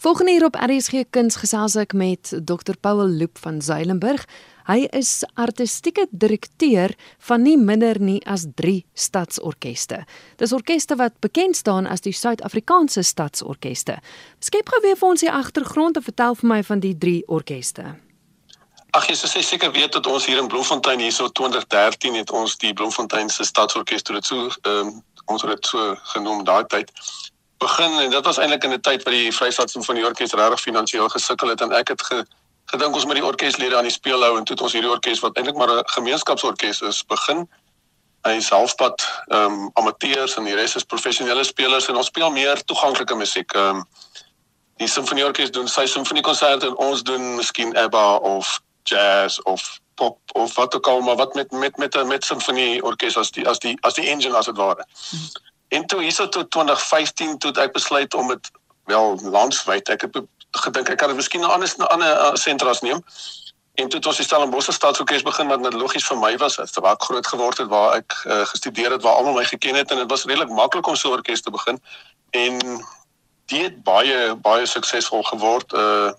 Volgende hier op RSG Kuns gesels ek met Dr Paul Loop van Zuilenburg. Hy is artistieke direkteur van nie minder nie as 3 stadsorkeste. Dis orkeste wat bekend staan as die Suid-Afrikaanse Stadsorkeste. Skep gou weer vir ons die agtergrond en vertel vir my van die 3 orkeste. Ag jy sê seker weet dat ons hier in Bloemfontein hierso 2013 het ons die Bloemfontein se Stadsorkeste dit so ehm um, ons het dit so genoem daai tyd begin en dit was eintlik in 'n tyd wat die Vrystaat Simfonie Orkees regtig finansiëel gesukkel het en ek het ge, gedink ons met die orkeslede aan die speel hou en toe het ons hierdie orkes wat eintlik maar 'n gemeenskapsorkes is begin. Hy is halfpad ehm um, amateurs en die res is professionele spelers en ons speel meer toeganklike musiek. Ehm um, die Simfonie Orkees doen sy simfoniekonserte en ons doen miskien ABBA of jazz of pop of wat ook al maar wat met met met 'n met simfonie orkes as die as die as die engine as dit ware. Hmm. En toe hierso tot 2015 toe ek besluit om dit wel landwyd ek het gedink ek kan dit miskien na ander na ander uh, sentras neem. En toe het ons die Stellenbosch Stadsorkes begin wat net logies vir my was, waar ek groot geword het waar ek uh, gestudeer het waar almal my geken het en dit was redelik maklik om so 'n orkes te begin. En dit het baie baie suksesvol geword. Uh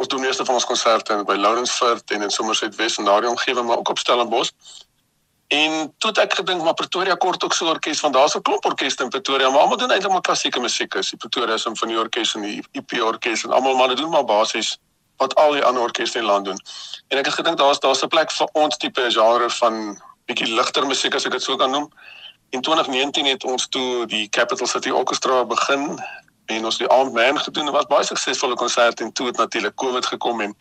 ons doen meeste van ons konserte by Lawrenceford en in Somerset West en daardie omgewing maar ook op Stellenbosch. En toe het ek gedink maar Pretoria kort ook so 'n orkes want daar's 'n klomp orkeste in Pretoria maar almal doen eintlik maar klassieke musiek. Die Pretoria Symphony Orkes en die IP Orkes en almal maar doen maar basies wat al die ander orkeste in land doen. En ek het gedink daar's daar's 'n plek vir ons tipe genre van bietjie ligter musiek as ek dit sou kan noem. In 2019 het ons toe die Capital City Orchestra begin en ons die Armed Man gedoen wat baie suksesvolle konserte en toe het natuurlik COVID gekom en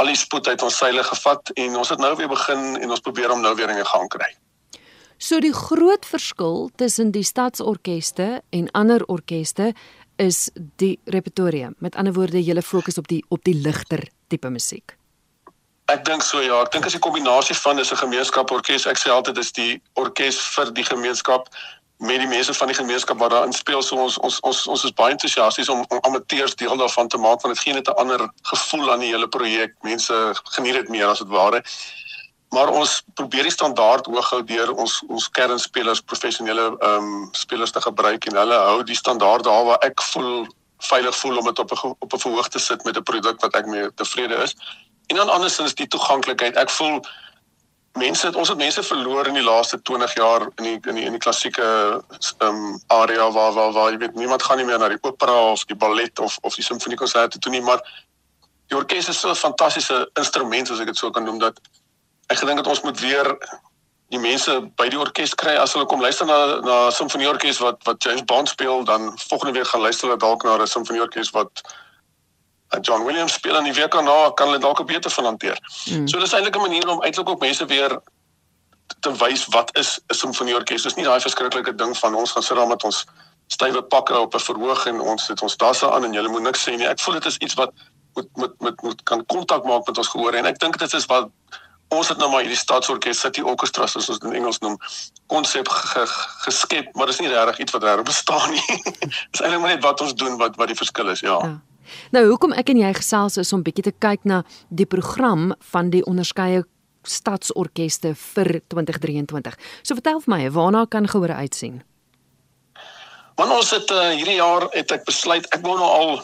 al die spoed uit ons seile gevat en ons het nou weer begin en ons probeer om nou weer in gang kry. So die groot verskil tussen die stadsorkeste en ander orkeste is die repertoire. Met ander woorde, jy fokus op die op die ligter tipe musiek. Ek dink so ja, ek dink as 'n kombinasie van is 'n gemeenskaporkes. Ek sê altyd dis die orkes vir die gemeenskap met die mense van die gemeenskap wat daarin speel. So ons ons ons ons is baie entoesiasties om, om amateurs deel daarvan te maak want dit gee net 'n ander gevoel aan die hele projek. Mense geniet dit meer as dit ware. Maar ons probeer die standaard hoog hou deur ons ons kernspelers, professionele ehm um, spelers te gebruik en hulle hou die standaard daar waar ek voel veilig voel om dit op 'n op 'n verhoog te sit met 'n produk wat ek mee tevrede is. En dan andersins die toeganklikheid. Ek voel mense het ons het mense verloor in die laaste 20 jaar in die in die in die klassieke um, area waar waar waar jy weet niemand gaan nie meer na die opera of die ballet of of die simfoniekonserte toe nie maar die orkes is so 'n fantastiese instrument as ek dit so kan noem dat ek gedink dat ons moet weer die mense by die orkes kry. As hulle kom luister na na simfonieorkes wat wat James Bond speel dan volgende week gaan luister hulle dalk na 'n simfonieorkes wat John Williams speel in die week daarna kan hulle dalk beter van hanteer. Mm. So dis eintlik 'n manier om eintlik ook mense weer te wys wat is 'n simfonieorkes. Dis nie daai verskriklike ding van ons gaan sit daar met ons stywe pakke op 'n verhoog en ons sit ons dasse aan en jy moet niks sê nie. Ek voel dit is iets wat moet moet moet moet kan kontak maak met ons gehoor en ek dink dit is wat ons het nou maar hierdie stadsorkes City Orchestra soos ons in Engels noem konsep geskep, maar dis nie regtig iets wat daar bestaan nie. dis eintlik net wat ons doen wat wat die verskil is, ja. ja. Nou hoekom ek en jy gesels is om bietjie te kyk na die program van die onderskeie stadsorkeste vir 2023. So vertel vir my, waarna kan gehoor uitsien? Want ons het uh, hierdie jaar het ek besluit ek wou nou al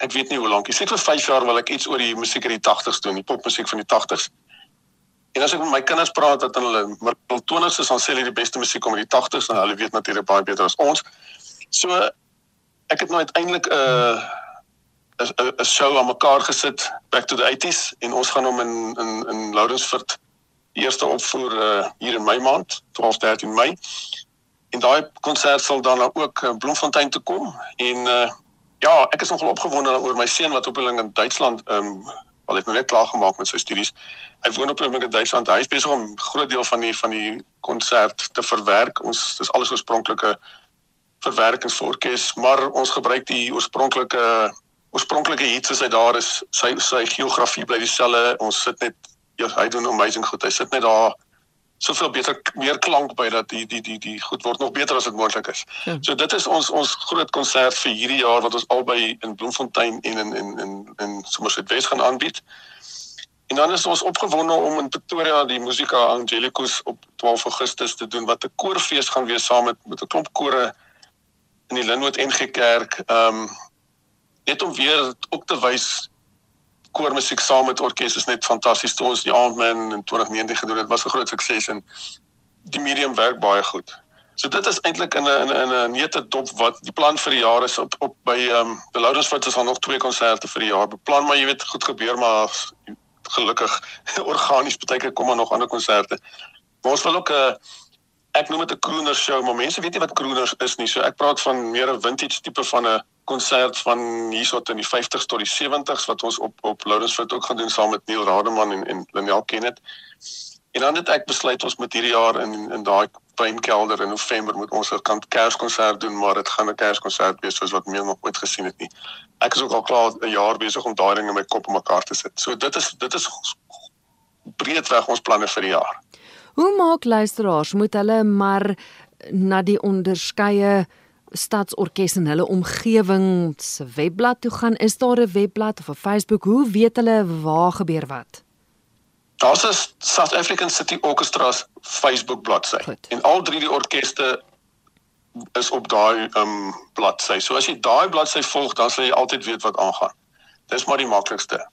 ek weet nie hoe lank, ek sê vir 5 jaar wil ek iets oor die musiek uit die 80's doen, die popmusiek van die 80's. En as ek met my kinders praat dat hulle middel 20's is, dan sê hulle die beste musiek kom uit die 80's en hulle weet natuurlik baie beter as ons. So ek het nou uiteindelik 'n uh, 'n 'n show aan mekaar gesit back to the 80s en ons gaan hom in in in Lawrenceford die eerste opvoer uh, hier in Mei maand 12 13 Mei. En daai konsert sal dan ook in Bloemfontein toe kom en uh, ja ek is nogal opgewonde oor my seun wat op hulle in Duitsland ehm um, al het nou net klaar gemaak met sy studies. Hy woon op hulle in Duitsland. Hy is besig om groot deel van die van die konsert te verwerk. Ons dis alles oorspronklike verwerkings vir orkes maar ons gebruik die oorspronklike oorspronklike hits as hy daar is, sy sy geografie bly dieselfde. Ons sit net ja, hy doen amazing goed. Hy sit net daar soveel beter meer klank by dat die die die die goed word nog beter as dit moontlik is. Ja. So dit is ons ons groot konsert vir hierdie jaar wat ons albei in Bloemfontein en in in in in Somerset West gaan aanbied. En dan is ons opgewonde om in Pretoria die Musika Angelicus op 12 Augustus te doen wat 'n koorfees gaan wees saam met met 'n klomp kore in die Linwood NG Kerk. Ehm um, net om weer ook te wys koormusiek saam met orkes is net fantasties. Toe ons die Aandman in 2019 gedoen het, was 'n groot sukses en die medium werk baie goed. So dit is eintlik in 'n in 'n neete dop wat die plan vir die jaar is op op by ehm um, die Loudensfoot is al nog twee konserte vir die jaar beplan, maar jy weet goed gebeur maar gelukkig organies baie keer kom maar nog ander konserte. Ons wil ook 'n uh, ek noem dit 'n crooner show, maar mense weet nie wat crooners is nie. So ek praat van meer 'n vintage tipe van 'n konsert van hierso tot in die 50s tot die 70s wat ons op op Loudensfoot ook gaan doen saam met Neil Rademan en en Lynel Kenneth. En dan het ek besluit ons moet hierdie jaar in in daai wynkelder in November moet ons 'n kant Kerskonsert doen, maar dit gaan 'n Kerskonsert wees soos wat mense nog ooit gesien het nie. Ek is ook al klaar 'n jaar besig om daai ding in my kop om mekaar te sit. So dit is dit is breedweg ons planne vir die jaar. Hoe maak luisteraars moet hulle maar na die onderskeie stadsorkes in hulle omgewing se webblad toe gaan? Is daar 'n webblad of 'n Facebook? Hoe weet hulle waar gebeur wat? Daar's 'n South African City Orchestra's Facebook bladsy. En al drie die orkeste is op daai um bladsy. So as jy daai bladsy volg, dan sal jy altyd weet wat aangaan. Dis maar die maklikste.